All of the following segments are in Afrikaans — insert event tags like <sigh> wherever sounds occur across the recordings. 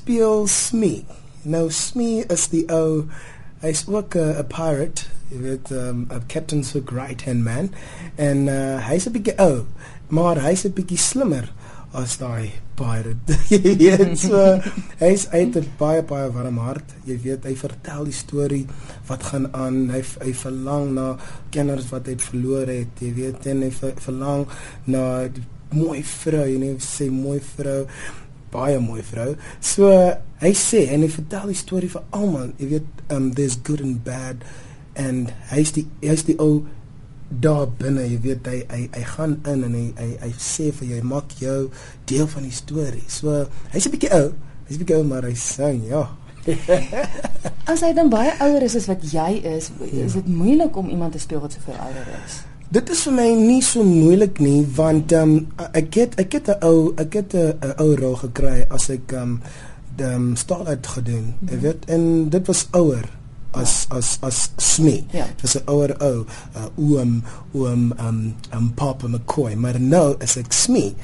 speel Smee. Nou Smee is die ou hy's ook 'n pirate, jy weet, um, 'n captain so great hand man en uh, hy's 'n bietjie ou, maar hy's 'n bietjie slimmer as daai pirate. <laughs> jy weet, so hy's uit 'n baie baie warm hart. Jy weet, hy vertel die storie wat gaan aan. Hy hy verlang na kenners wat hy verloor het, jy weet, en hy verlang na mooi vrou, jy weet, sê mooi vrou baie mooi vrou. So hy sê en hy vertel die storie vir almal. Jy weet, um there's good and bad and hy's die hy's die ou daar binne, jy weet hy hy hy gaan in en hy hy, hy sê vir jou, hy maak jou deel van die storie. So hy's 'n bietjie ou. Hy's 'n bietjie ou maar hy sing, ja. <laughs> As hy dan baie ouer is as wat jy is, is dit moeilik om iemand te speel wat so veel ouer is. Dit is vir my nie so moeilik nie want um, ek het ek het 'n ou ek het 'n ou rol gekry as ek um die um, stal uit gedoen. Mm -hmm. Jy weet en dit was ouer as as as Smee. Ja. Dis 'n ouer ou, uh, oom oom um um Papa McCoy, maar nou is ek Smee.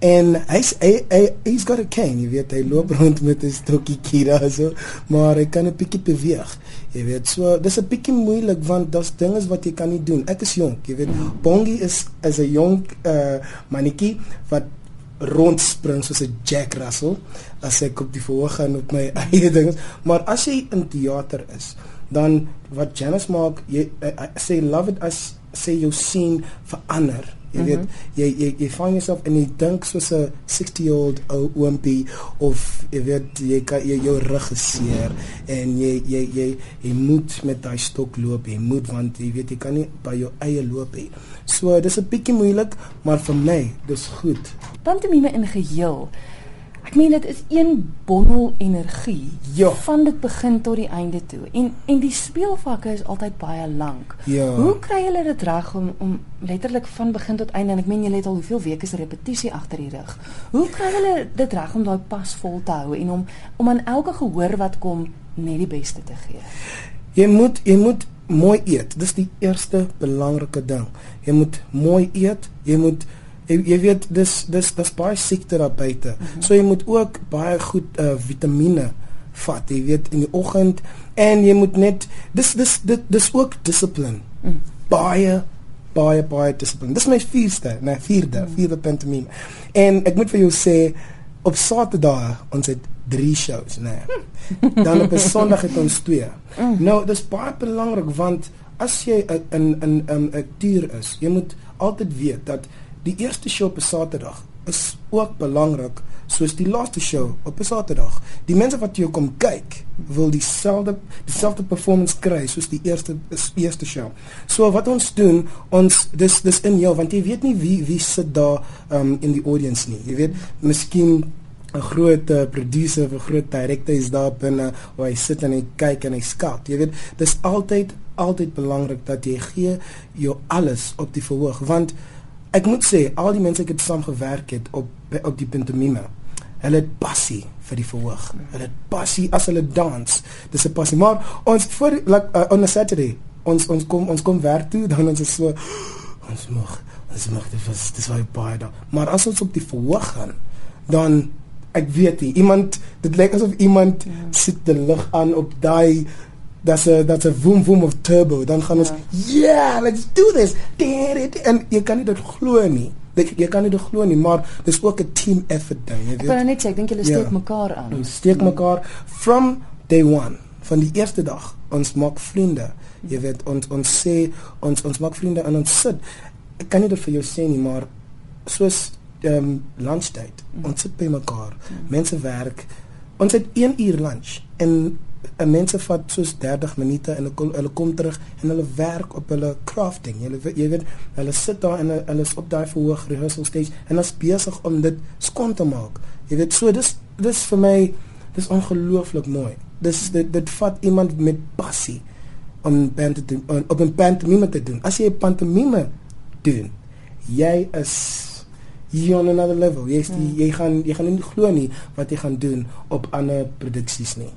En hy's hy, hy he's got a cane, jy weet, hy loop rond met 'n stokkie kira so, maar hy kan 'n bietjie beweeg. Jy weet, so dis 'n bietjie moeilik want daar's dinge wat jy kan nie doen. Ek is jonk, jy weet. Bongie is is 'n jonk uh mannetjie wat rondspring soos 'n Jack Russell as ek op die verhoog gaan op my <laughs> eie dinge. Maar as jy in teater is, dan wat Janice maak, jy uh, sê love it as sê jou sien verander. Jy weet, mm -hmm. jy jy jy find yourself en jy dink soos 'n 60 year old ou oompie of jy weet jy kan jy jou rug geseer mm -hmm. en jy jy jy jy moet met daai stok loop, jy moet want jy weet jy kan nie by jou eie loop hê. So dis 'n bietjie moeilik, maar vir my dis goed. Pantomime in geheel Ek meen dit is een bondel energie ja. van dit begin tot die einde toe. En en die speelvakke is altyd baie lank. Ja. Hoe kry hulle dit reg om om letterlik van begin tot einde en ek meen julle het al hoeveel weke se repetisie agter die rug. Hoe kry hulle dit reg om daai pas vol te hou en om om aan elke gehoor wat kom net die beste te gee? Jy moet jy moet mooi eet. Dis die eerste belangrike ding. Jy moet mooi eet. Jy moet jy, jy weet dis dis dis baie siekte daar buite. Mm -hmm. So jy moet ook baie goed uh, vitamiene vat, jy weet in die oggend en jy moet net dis dis dit dis ook dissipline. Mm. Baie baie baie dissipline. Dis my vierste, nee, vierde, mm. vierde pantomime. En ek moet vir jou sê op Saterdag ons het 3 shows, nee. Dan op Sondag het ons 2. Mm. Nou, dis baie belangrik want as jy in in 'n akteur is, jy moet altyd weet dat die eerste show op 'n Saterdag is ook belangrik soos die laaste show op 'n Saterdag. Die mense wat jou kom kyk, wil dieselfde dieselfde performance kry soos die eerste eerste show. So wat ons doen, ons dis dis in jou want jy weet nie wie wie sit daar um in die audience nie. Jy weet, miskien 'n groot uh, producer of 'n groot direkteur is daar binne waar hy sit en hy kyk en hy skat. Jy weet, dis altyd altyd belangrik dat jy gee jou alles op die verhoog want ek moet sê al die mense wat saam gewerk het op op die pantomime hulle het passie vir die verhoog. Hulle het passie as hulle dans. Dis 'n passie. Maar ons voor like uh, on a saturday ons ons kom ons kom werk toe dan ons is so ons mag ons mag dit was dis baie baie da maar as ons op die verhoog gaan dan ek weet nie iemand dit lyk asof iemand ja. sit die lig aan op daai that's a that's a vroom vroom of turbo. Dan gaan ons yeah let's do this. En jy kan nie dit glo nie. Dit jy kan nie dit glo nie maar dis ook 'n team effort ding jy weet. ek kan net sê ek dink julle steek yeah. mekaar aan. Ons steek mm. mekaar from day 1 van die eerste dag ons maak vriende. Jy weet ons ons sê ons ons maak vriende en ons sit. Ek kan nie dit vir jou sê nie maar soos ehm um, lunchtyd mm. ons sit by mekaar. Mm. mense werk. Ons het 1 uur lunch en 'n mense vat soos 30 minute en hulle hulle kom terug en hulle werk op hulle crafting. Weet jy weet hulle sit daar en hulle, hulle is op daai verhoog rehearsal stage en hulle is besig om dit skoon te maak. Jy weet so dis dis vir my dis ongelooflik mooi. Dis dit dit vat iemand met passie om band te doen, om op 'n pantomime te doen. As jy 'n pantomime doen, jy is jy on another level. Jy, hmm. jy gaan jy gaan nie glo nie wat jy gaan doen op ander produksies nie.